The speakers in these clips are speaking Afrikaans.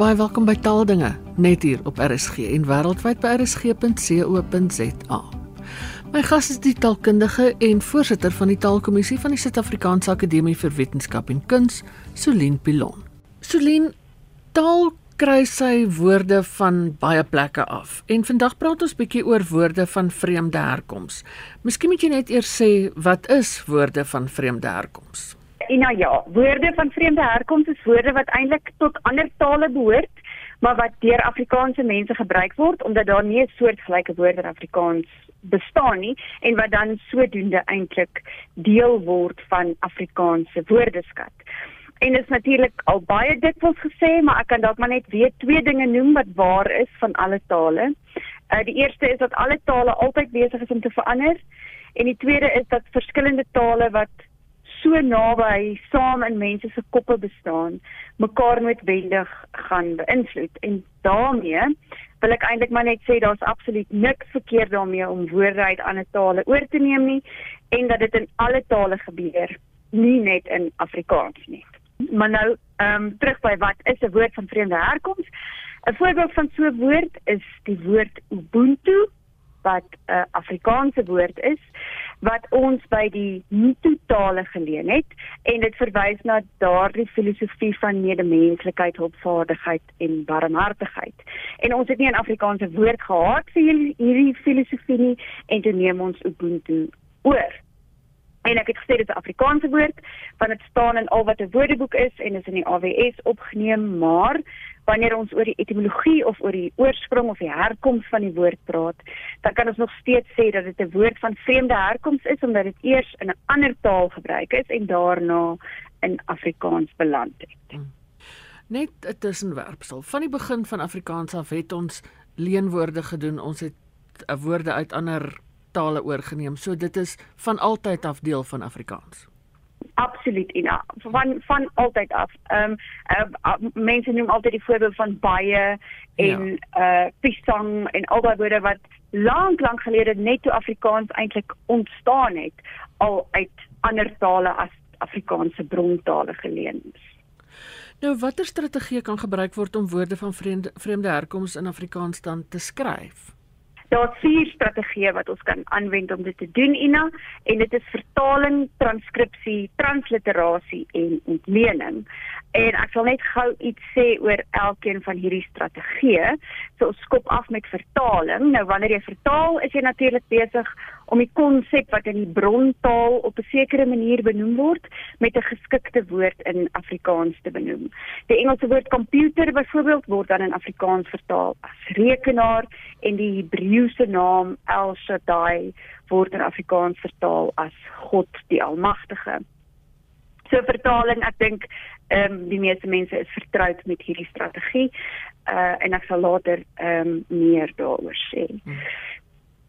baie welkom by Taaldinge, net hier op RSG en wêreldwyd by rsg.co.za. My gas is die taalkundige en voorsitter van die Taalkommissie van die Suid-Afrikaanse Akademie vir Wetenskap en Kuns, Solien Pilon. Solien, taal kry sy woorde van baie plekke af. En vandag praat ons bietjie oor woorde van vreemde herkoms. Miskien moet jy net eers sê wat is woorde van vreemde herkoms? Ina ja, woorde van vreemde herkoms is woorde wat eintlik tot ander tale behoort, maar wat deur Afrikaanse mense gebruik word omdat daar nie 'n soortgelyke woord in Afrikaans bestaan nie en wat dan sodoende eintlik deel word van Afrikaanse woordeskat. En dit is natuurlik al baie dikwels gesê, maar ek kan dalk maar net weer twee dinge noem wat waar is van alle tale. Uh die eerste is dat alle tale altyd besig is om te verander en die tweede is dat verskillende tale wat so naby saam in mense se koppe bestaan, mekaar noodwendig gaan beïnvloed en daarmee wil ek eintlik maar net sê daar's absoluut niks verkeerd daarmee om woorde uit ander tale oor te neem nie en dat dit in alle tale gebeur, nie net in Afrikaans nie. Maar nou, ehm um, terug by wat is 'n woord van vreemde herkoms? 'n Voorbeeld van so 'n woord is die woord ubuntu wat 'n uh, Afrikaanse woord is wat ons by die Hutu tale geleen het en dit verwys na daardie filosofie van medemenslikheid, hulpvaardigheid en barmhartigheid. En ons het nie 'n Afrikaanse woord gehad vir hierdie filosofie nie en toe neem ons Ubuntu oor. En ek het gesê dit is 'n Afrikaanse woord want dit staan in al wat 'n woordeboek is en is in die AWS opgeneem, maar wanneer ons oor die etimologie of oor die oorsprong of die herkoms van die woord praat, dan kan ons nog steeds sê dat dit 'n woord van vreemde herkoms is omdat dit eers in 'n ander taal gebruik is en daarna in Afrikaans beland het. Hmm. Net 'n tussenwerpsel. Van die begin van Afrikaans af het ons leenwoorde gedoen. Ons het woorde uit ander tale oorgeneem. So dit is van altyd af deel van Afrikaans. Absoluut Ina. Van van altyd af. Ehm um, uh, mense noem altyd die voorbeeld van baie en ja. uh pisang en al daai woorde wat lank lank gelede net toe Afrikaans eintlik ontstaan het al uit ander tale as Afrikaanse brontale geleen is. Nou watter strategie kan gebruik word om woorde van vreemde vreemde herkoms in Afrikaans dan te skryf? Daar's vier strategieë wat ons kan aanwend om dit te doen Ina en dit is vertaling, transkripsie, transliterasie en ontlening. En ek sal net gou iets sê oor elkeen van hierdie strategieë. So ons skop af met vertaling. Nou wanneer jy vertaal, is jy natuurlik besig om die konsep wat in die brontaal op 'n sekere manier benoem word met 'n geskikte woord in Afrikaans te benoem. Die Engelse woord computer byvoorbeeld word dan in Afrikaans vertaal as rekenaar en die Hebreëse naam El Shaddai word in Afrikaans vertaal as God die Almagtige. So vertaling, ek dink ehm um, die meeste mense is vertroud met hierdie strategie. Uh en ek sal later ehm um, meer daaroor sê. Hmm.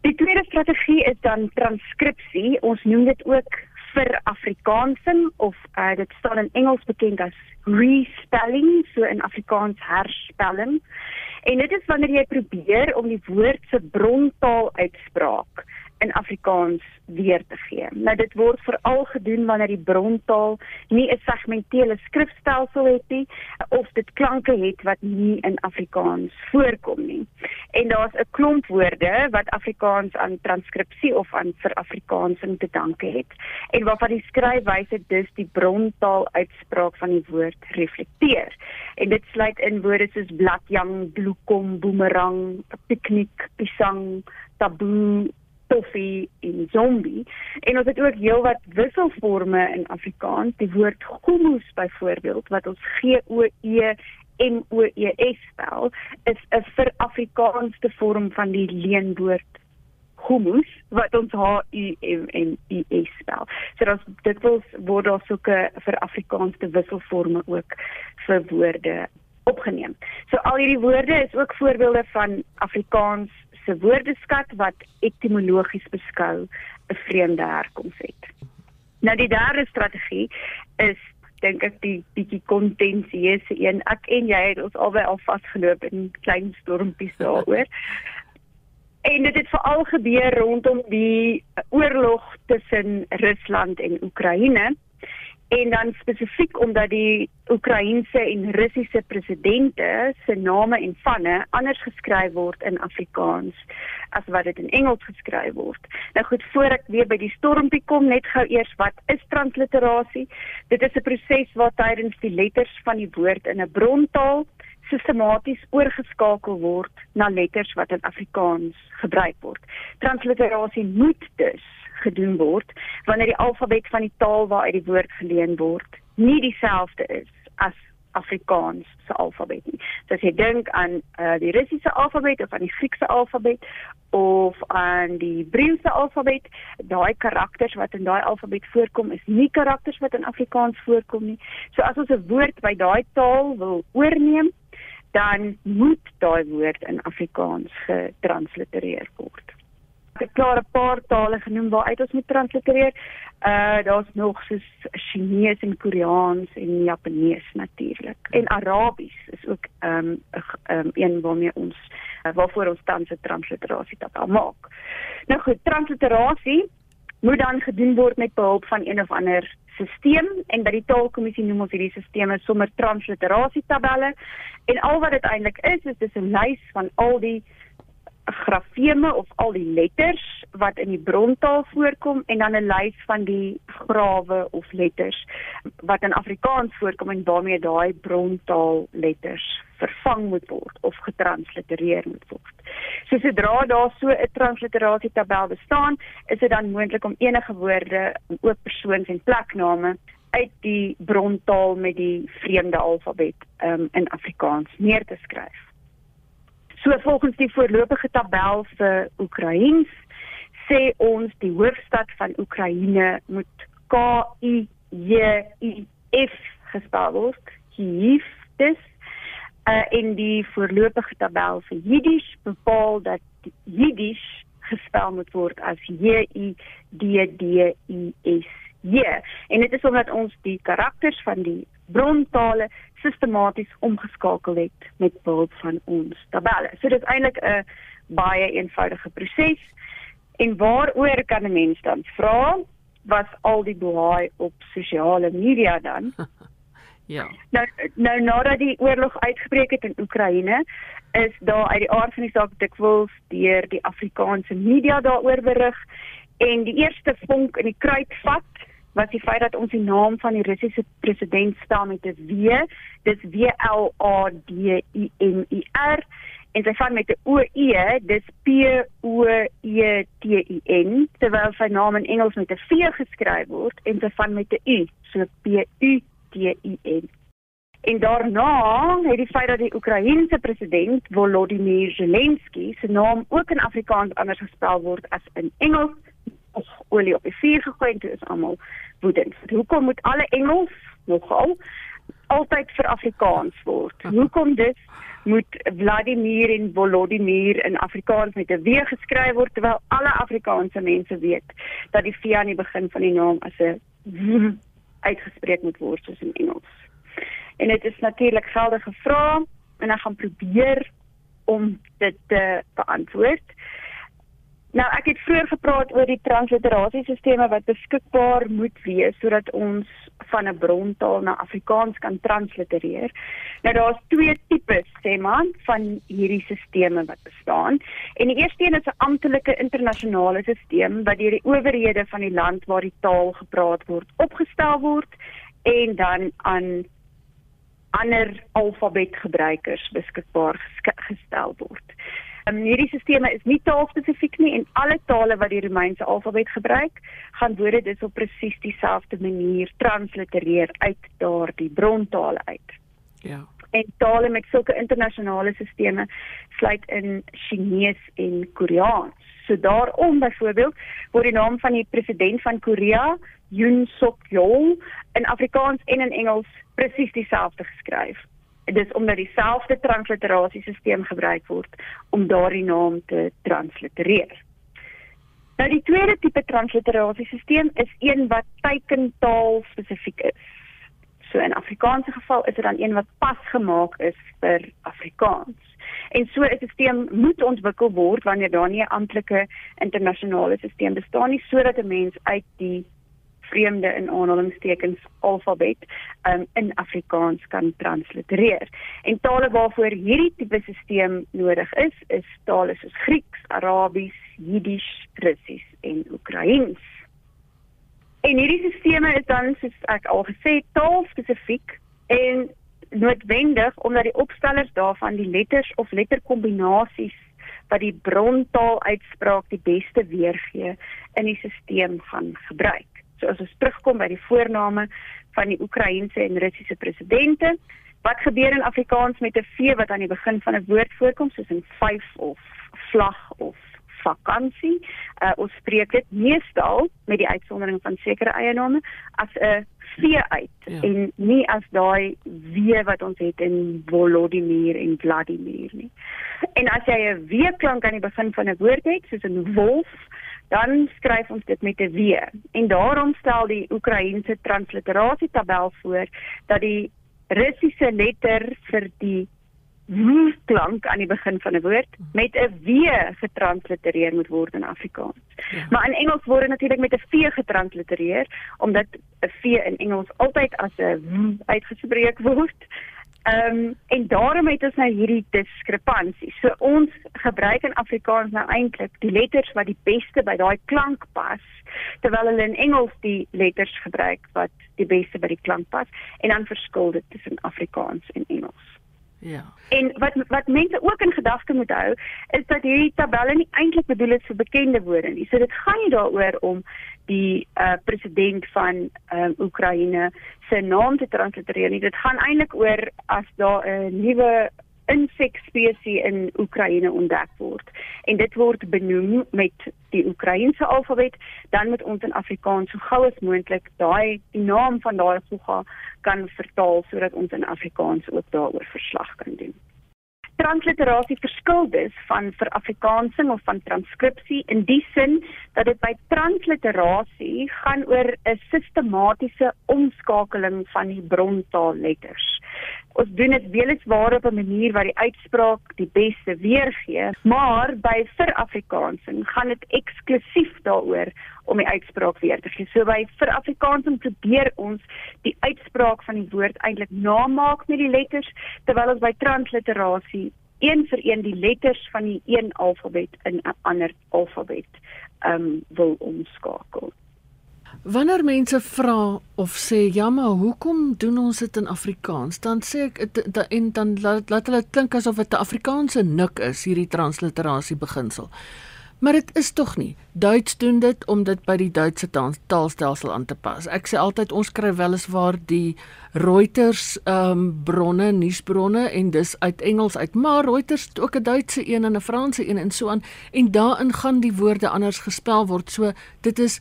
Die tweede strategie is dan transkripsie. Ons noem dit ook vir Afrikaansing of uh dit staan in Engels bekend as respelling, so in Afrikaans herspelling. En dit is wanneer jy probeer om die woord se brontaal uitspraak in Afrikaans weer te gee. Nou dit word veral gedoen wanneer die brontaal nie 'n segmentele skrifstelsel het nie of dit klanke het wat nie in Afrikaans voorkom nie. En daar's 'n klomp woorde wat Afrikaans aan transkripsie of aan vir Afrikaansing te danke het en waarvan die skryfwyse dus die brontaal uitspraak van die woord reflekteer. En dit sluit in woorde soos bladjang, bloekom, boemerang, piknik, pisang, taboe toffie en zombie en ons het ook heelwat wisselforme in Afrikaans die woord hummus byvoorbeeld wat ons G O E M O E S spel is 'n vir Afrikaanse vorm van die leenwoord hummus wat ons H U M N U S spel. So dit wil word daar soeke vir Afrikaanse wisselforme ook vir woorde opgeneem. So al hierdie woorde is ook voorbeelde van Afrikaans se woordeskat wat etimologies beskou 'n vreemde herkoms het. Nou die derde strategie is dink ek die bietjie kontensieuse een. Ek en jy het ons albei al vasgeloop in klein stormpies daaroor. En dit het veral gebeur rondom die oorlog tussen Rusland en Oekraïne. En dan spesifiek omdat die Oekraïense en Russiese presidente se name en vanne anders geskryf word in Afrikaans as wat dit in Engels geskryf word. Nou goed, voor ek weer by die stormpie kom, net gou eers wat is transliterasie? Dit is 'n proses waar tydens die letters van die woord in 'n brontaal sistematies oorgeskakel word na letters wat in Afrikaans gebruik word. Transliterasie moet dus gedoen word wanneer die alfabet van die taal waaruit die woord geleen word nie dieselfde is as Afrikaans se alfabet nie. So as jy dink aan uh, die Russiese alfabet of aan die Griekse alfabet of aan die Hebreëse alfabet, daai karakters wat in daai alfabet voorkom is nie karakters wat in Afrikaans voorkom nie. So as ons 'n woord by daai taal wil oorneem, dan moet daai woord in Afrikaans getranslitereer word klaar 'n paar tale genoem waaruit ons moet translitereer. Uh daar's nog soos Chinees en Koreaans en Japanees natuurlik. En Arabies is ook ehm um, um, een waarmee ons uh, waarvoor ons tans 'n transliterasie tabel maak. Nou goed, transliterasie moet dan gedoen word met behulp van een of ander stelsel en by die taalkommissie noem ons hierdie stelsels sommer transliterasie tabelle en al wat dit eintlik is is dis 'n lys van al die grafeme of al die letters wat in die brontaal voorkom en dan 'n lys van die grawe of letters wat in Afrikaans voorkom en waarmee daai brontaal letters vervang moet word of getranslitereer moet word. So sodra daar so 'n transliterasie tabel bestaan, is dit dan moontlik om enige woorde, ook persoons en plekname uit die brontaal met die vreemde alfabet um, in Afrikaans neer te skryf. So volgens die voorlopige tabel vir Oekraïens sê ons die hoofstad van Oekraïne moet K I J I F gespel word. Kiev dis uh, in die voorlopige tabel vir Jiddisch bepaal dat Jiddisch gespel moet word as J I D D I S J. En dit is omdat ons die karakters van die brontale sistematies omgeskakel het met behulp van ons tabelle. So dit is eintlik 'n baie eenvoudige proses. En waaroor kan 'n mens dan vra? Was al die boei op sosiale media dan? ja. Nou nou nadat die oorlog uitgebreek het in Oekraïne, is daar uit die aard van die saak dikwels deur die Afrikaanse media daaroor berig en die eerste vonk in die kruitvat was die feit dat ons die naam van die Russiese president staan met 'n W, dis W L A D I N I R en sy van met 'n O E, dis P O E T I N, terwyl sy naam in Engels met 'n V geskryf word en sy van met 'n U, so P U T I N. En daarna het die feit dat die Oekraïense president Volodymyr Zelensky se naam ook in Afrikaans anders gespel word as in Engels olie op die vuur gegooi en toe is almal woedend. Hoekom moet alle Engels nogal altyd vir Afrikaans word? Hoekom dit moet Vladimir en Volodymyr in Afrikaans met 'n W geskryf word terwyl alle Afrikaanse mense weet dat die V aan die begin van die naam as 'n uitgespreek moet word soos in Engels. En dit is natuurlik geldige vrae en ek gaan probeer om dit te beantwoord. Nou ek het vroeër gepraat oor die transliterasiesisteme wat beskikbaar moet wees sodat ons van 'n brontaal na Afrikaans kan translitereer. Nou daar's twee tipes sê man van hierdie sisteme wat bestaan. En die eerste een is 'n amptelike internasionale stelsel wat deur die owerhede van die land waar die taal gepraat word opgestel word en dan aan ander alfabetgebruikers beskikbaar gestel word. Um, hierdie sisteme is nie taalspesifiek nie en alle tale wat die Romeinse alfabet gebruik, gaan woorde dus op presies dieselfde manier translitereer uit daardie brontale uit. Ja. En tale met sulke internasionale sisteme sluit in Chinees en Koreaans. So daarom byvoorbeeld word die naam van die president van Korea, Yoon Suk Yeol, in Afrikaans en in Engels presies dieselfde geskryf dis omdat dieselfde transliterasiesisteem gebruik word om daardie naam te translitereer. Nou die tweede tipe transliterasiesisteem is een wat teikentaal spesifiek is. So in Afrikaanse geval is dit dan een wat pas gemaak is vir Afrikaans. En so 'n stelsel moet ontwikkel word wanneer daar nie 'n amptelike internasionale stelsel bestaan nie sodat 'n mens uit die vreemde in aanhalingstekens alfabet um, in Afrikaans kan translitereer. En tale waarvoor hierdie tipe stelsel nodig is, is tale soos Grieks, Arabies, Jiddisch, Russies en Oekraïens. En hierdie sisteme is dan soos ek al gesê taalspesifiek en noodwendig omdat die opstellers daarvan die letters of letterkombinasies wat die brontaal uitspraak die beste weergee in die stelsel gaan gebruik. So as ons terugkom by die voorname van die Oekraïense en Russiese presidente, wat gebeur in Afrikaans met 'n v wat aan die begin van 'n woord voorkom soos in vyf of vlag of vakansie. Uh, ons spreek dit meestal met die uitsondering van sekere eienaame as 'n vee uit ja. en nie as daai wee wat ons het in Volodymyr en Vladimir nie. En as jy 'n wee klank aan die begin van 'n woord het, soos 'n wolf, dan skryf ons dit met 'n w. En daarom stel die Oekraïense transliterasie tabel voor dat die Russiese letter vir die w klank aan die begin van 'n woord met 'n w getranslitereer moet word in Afrikaans. Ja. Maar in Engels word dit natuurlik met 'n v getranslitereer omdat 'n v in Engels altyd as 'n w uitgespreek word. Ehm um, en daarom het ons nou hierdie diskrepansie. So ons gebruik in Afrikaans nou eintlik die letters wat die beste by daai klank pas, terwyl hulle in Engels die letters gebruik wat die beste by die klank pas en dan verskil dit tussen Afrikaans en Engels. Ja. En wat wat mense ook in gedagte moet hou, is dat hierdie tabelle nie eintlik bedoel is vir bekende woorde nie. So dit gaan nie daaroor om die uh, president van um, Oekraïne se naam te translitereer nie. Dit gaan eintlik oor as daar 'n nuwe insekspesies in Oekraïne ontdek word. En dit word benoem met die Oekraïense alfabet. Dan moet ons in Afrikaans so gou as moontlik daai die naam van daai voega kan vertaal sodat ons in Afrikaans ook daaroor verslag kan doen. Transliterasie verskil dus van vir Afrikaansing of van transkripsie in die sin dat dit by transliterasie gaan oor 'n sistematiese omskakeling van die brontaal-letters. Ons doen dit weliswaar op 'n manier wat die uitspraak die beste weergee, maar by vir Afrikaansing gaan dit eksklusief daaroor om die uitspraak weer te gee. So by vir Afrikaansing probeer ons die uitspraak van die woord eintlik namaak met die letters terwyl ons by transliterasie een vir een die letters van die een alfabet in 'n ander alfabet ehm um, wil omskakel. Wanneer mense vra of sê ja maar hoekom doen ons dit in Afrikaans dan sê ek en dan laat, laat hulle klink asof dit 'n Afrikaanse nik is hierdie transliterasie beginsel. Maar dit is tog nie. Duits doen dit om dit by die Duitse taalstelsel aan te pas. Ek sê altyd ons kry weliswaar die Reuters ehm um, bronne, nuusbronne en dis uit Engels uit, maar Reuters het ook 'n Duitse een en 'n Franse een en so aan en daarin gaan die woorde anders gespel word. So dit is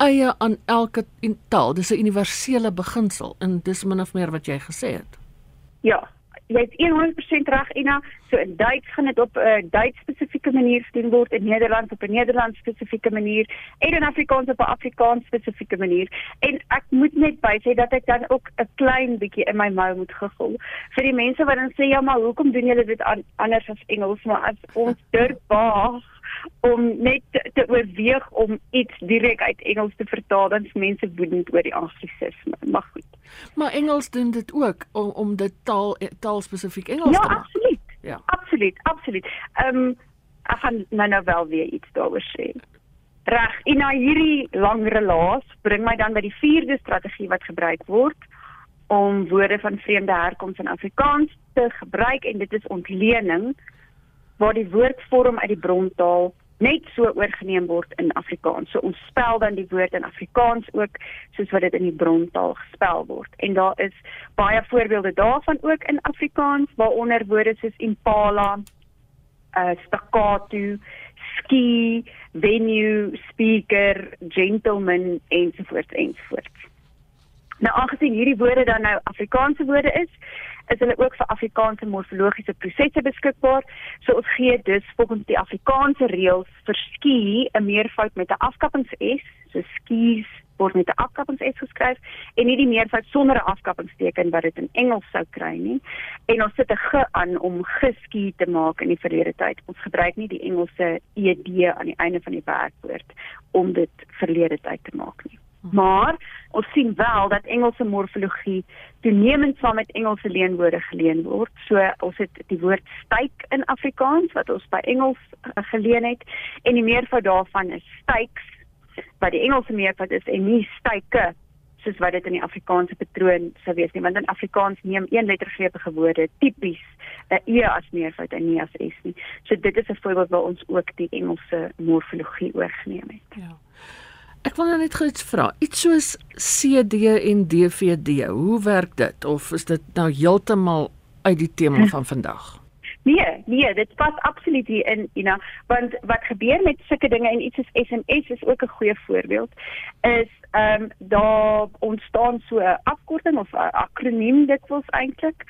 eie aan elke taal. Dis 'n universele beginsel en dis min of meer wat jy gesê het. Ja, jy het 100% reg Ina. So in Duits gaan dit op 'n uh, Duits spesifieke manier gedoen word, in Nederlands op 'n Nederlands spesifieke manier en in Afrikaans op 'n Afrikaans spesifieke manier. En ek moet net bysê dat ek dan ook 'n klein bietjie in my mou moet gegil vir die mense wat dan sê ja, maar hoekom doen julle dit anders as Engels? Maar as ons durf waag om net te, te oorweeg om iets direk uit Engels te vertaal dan is mense woedend oor die anglisisme. Maar goed. Maar Engels doen dit ook om om dit taal taal spesifiek Engels ja, te maak. Absoluut. Ja, absoluut. Absoluut. Ehm um, ek gaan nou nou wel weer iets daaroor sê. Reg, en na hierdie lang relaas bring my dan by die vierde strategie wat gebruik word om woorde van vreemde herkoms in Afrikaans te gebruik en dit is ontlening waar die woordvorm uit die brontaal net so oorgeneem word in Afrikaans. So ons spel dan die woord in Afrikaans ook soos wat dit in die brontaal gespel word. En daar is baie voorbeelde daarvan ook in Afrikaans waaronder woorde soos impala, uh staccato, ski, venue, speaker, gentleman ensovoorts ensovoorts. Nou aangesien hierdie woorde dan nou Afrikaanse woorde is, is hulle ook vir Afrikaanse morfologiese prosesse beskikbaar. So ons gee dus volgens die Afrikaanse reëls vir ski 'n meervoud met 'n afkappings-s, so skis word met 'n afkappings-s geskryf en nie die meervoud sonder 'n afkappingsteken wat dit in Engels sou kry nie. En ons sit 'n g aan om geski te maak in die verlede tyd. Ons gebruik nie die Engelse ed aan die einde van die werkwoord om dit verlede tyd te maak nie. Maar ons sien wel dat Engelse morfologie toenemend saam met Engelse leenwoorde geleen word. So ons het die woord styk in Afrikaans wat ons by Engels uh, geleen het en die meervoud daarvan is styks wat die Engelse meervoud is en nie styke soos wat dit in die Afrikaanse patroon sou wees nie want in Afrikaans neem een lettergrepige woorde tipies 'n e as meervoud en nie as s nie. So dit is 'n voorbeeld waar ons ook die Engelse morfologie oorgeneem het. Ja. Ek wil nou net gou iets vra. Iets soos CD en DVD, hoe werk dit of is dit nou heeltemal uit die tema van vandag? Nee, nee, dit pas absoluut hier in, Ina, want wat gebeur met sulke dinge en iets soos SMS is ook 'n goeie voorbeeld, is ehm um, daar ontstaan so 'n afkorting of 'n akroniem dit was eintlik.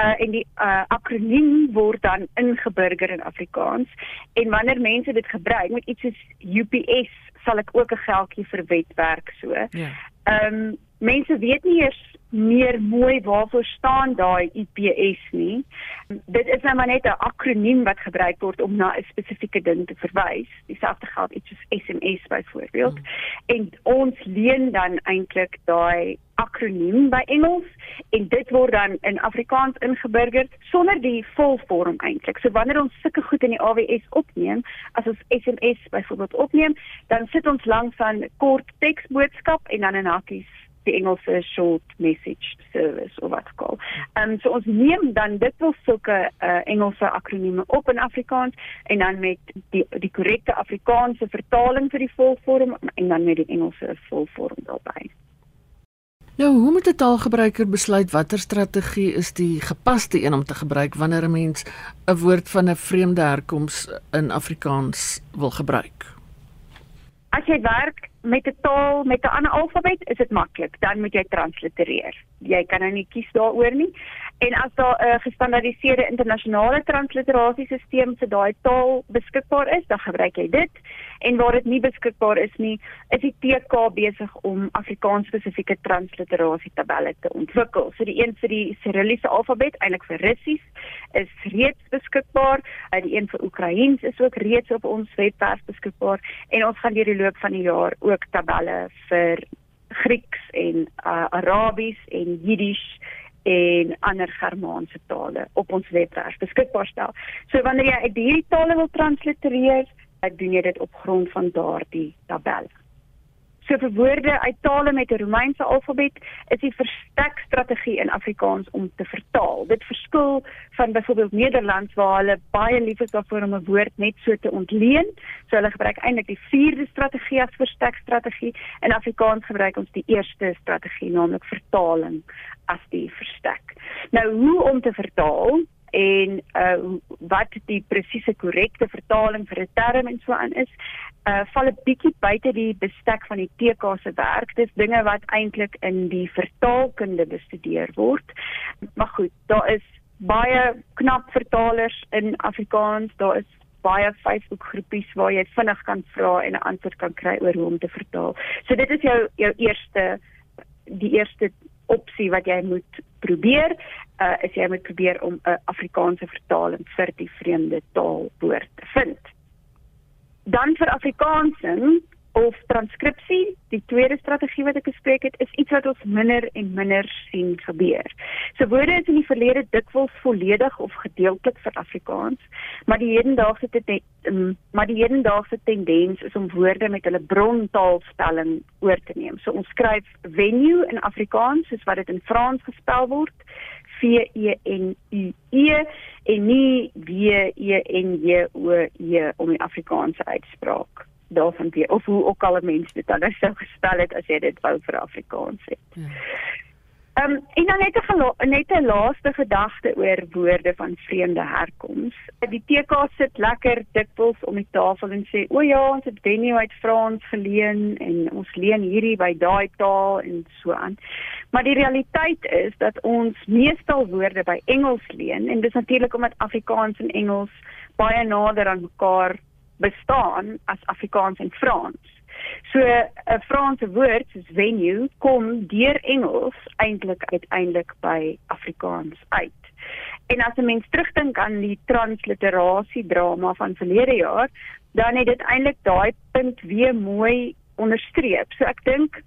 Uh en die uh akroniem word dan ingeburger in Afrikaans en wanneer mense dit gebruik met iets soos UPS sal ek ook 'n geldjie vir wetwerk so. Ja. Ehm um, mense weet nie eers meer mooi waarvoor staan daai IPS nie. Dit is nou maar net 'n akroniem wat gebruik word om na 'n spesifieke ding te verwys. Dieselfde geld iets soos SMS byvoorbeeld. Hmm. En ons leen dan eintlik daai akroniem by Engels en dit word dan in Afrikaans ingeburger sonder die volvorm eintlik. So wanneer ons sulke goed in die AWS opneem, as ons SMS byvoorbeeld opneem, dan sit ons langs aan kort teksboodskap en dan in hakkies die Engelse short message service of wat gekool. Ehm um, so ons neem dan dit wil sulke uh, Engelse akronieme op in Afrikaans en dan met die die korrekte Afrikaanse vertaling vir die volvorm en dan met die Engelse volvorm daarbey. Nou, hoe moet 'n taalgebruiker besluit watter strategie is die gepaste een om te gebruik wanneer 'n mens 'n woord van 'n vreemde herkoms in Afrikaans wil gebruik? As jy werk met 'n taal met 'n ander alfabet, is dit maklik. Dan moet jy translitereer. Jy kan nou nie kies daaroor nie. En as daar 'n gestandaardiseerde internasionale transliterasiesisteem vir daai taal beskikbaar is, dan gebruik jy dit. En waar dit nie beskikbaar is nie, is die TK besig om Afrikaans spesifieke transliterasietabelle te ontwikkel. So die een vir die Cyrilliese alfabet, eintlik vir Russies, is reeds beskikbaar. Uh, die een vir Oekraïens is ook reeds op ons webwerf beskikbaar en ons gaan deur die loop van die jaar ook tabelle vir Grieks en uh, Arabies en Jiddisch en ander Germaanse tale op ons webwerf beskikbaar stel. So wanneer jy uit hierdie tale wil translitereer, doen jy dit op grond van daardie tabelle. So vir woorde uit tale met 'n Romeinse alfabet is die verstekstrategie in Afrikaans om te vertaal. Dit verskil van byvoorbeeld Nederlands waar hulle baie lief is daarvoor om 'n woord net so te ontleen. So hulle gebruik eintlik die vierde strategie as verstekstrategie. In Afrikaans gebruik ons die eerste strategie, naamlik vertaling as die verstek. Nou hoe om te vertaal? en uh wat die presiese korrekte vertaling vir 'n term en so aan is, uh val 'n bietjie buite die bestek van die TK se werk. Dis dinge wat eintlik in die vertaalkunde bestudeer word. Maar goed, daar is baie knap vertalers in Afrikaans. Daar is baie Facebook groepies waar jy vinnig kan vra en 'n antwoord kan kry oor hoe om te vertaal. So dit is jou jou eerste die eerste opsie wat jy moet probeer uh, is jy moet probeer om 'n Afrikaanse vertaling vir die vreemde taalwoord te vind. Dan vir Afrikaansing of transkripsie, die tweede strategie wat ek gespreek het, is iets wat ons minder en minder sien gebeur. So woorde is in die verlede dikwels volledig of gedeeltelik vir Afrikaans, maar die hedendaagse um, maar die hedendaagse tendens is om woorde met hulle brontaalspelling oor te neem. So ons skryf venue in Afrikaans soos wat dit in Frans gespel word. V E N U E en nie W E N J O E om die Afrikaanse uitspraak daarvan weet of hoe ook al 'n mens dit dan sou gespel het as jy dit wou vir Afrikaans het. Ja. Ehm um, en dan net 'n net 'n laaste gedagte oor woorde van vreemde herkoms. Die TK sit lekker dikwels om die tafel en sê o ja, ons het Benny uit Frans geleen en ons leen hierdie by daai taal en so aan. Maar die realiteit is dat ons meestal woorde by Engels leen en dis natuurlik omdat Afrikaans en Engels baie nader aan mekaar bestaan as Afrikaans en Frans. So 'n Franse woord soos venue kom deur Engels eintlik uiteindelik by Afrikaans uit. En as 'n mens terugdink aan die transliterasie drama van verlede jaar, dan het dit eintlik daai punt weer mooi onderstreep. So ek dink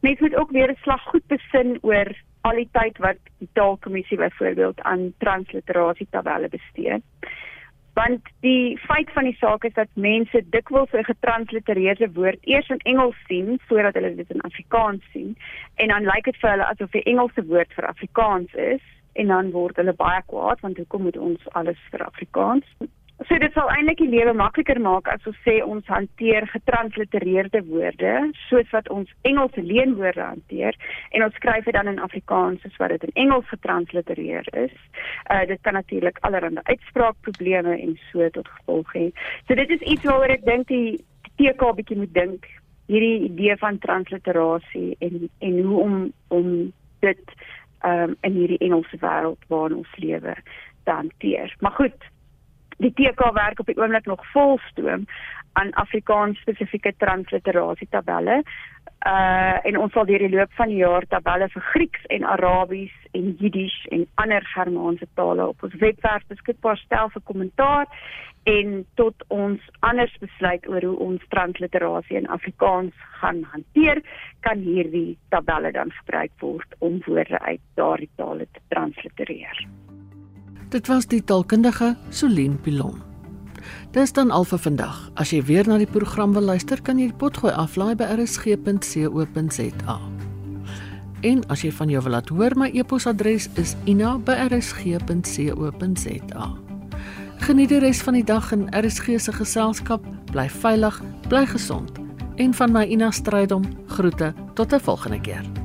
Mens moet ook weer 'n slag goed besin oor al die tyd wat die taalkommissie byvoorbeeld aan transliterasie tabelle bestee want die feit van die saak is dat mense dikwels 'n getranslitereerde woord eers in Engels sien voordat hulle dit in Afrikaans sien. En dan lyk dit vir hulle asof die Engelse woord vir Afrikaans is en dan word hulle baie kwaad want hoekom moet ons alles vir Afrikaans So dit sal eintlik die lewe makliker maak as ons sê ons hanteer getranslitereerde woorde soos wat ons Engelse leenwoorde hanteer en ons skryf dit dan in Afrikaans soos wat dit in Engels getranslitereer is. Uh dit kan natuurlik allerlei uitspraakprobleme en so tot gevolg hê. So dit is iets waaroor ek dink die TK bietjie moet dink hierdie idee van transliterasie en en hoe om om dit um in hierdie Engelse wêreld waarin ons lewe te hanteer. Maar goed, die TK werk op die oomblik nog volstoom aan Afrikaans spesifieke transliterasie tabelle. Uh en ons sal deur die loop van die jaar tabelle vir Grieks en Arabies en Jiddisch en ander Germaanse tale op ons webwerf beskikbaar stel vir kommentaar en tot ons anders besluit oor hoe ons transliterasie in Afrikaans gaan hanteer, kan hierdie tabelle dan gebruik word om woorde uit daardie tale te translitereer. Dit was die taalkundige Solien Pilon. Dis dan al vir vandag. As jy weer na die program wil luister, kan jy die potgooi aflaai by rsg.co.za. En as jy van jou wil laat hoor, my e-posadres is ina@rsg.co.za. Geniet die res van die dag in RSG se geselskap. Bly veilig, bly gesond. En van my Ina Strydom groete tot 'n volgende keer.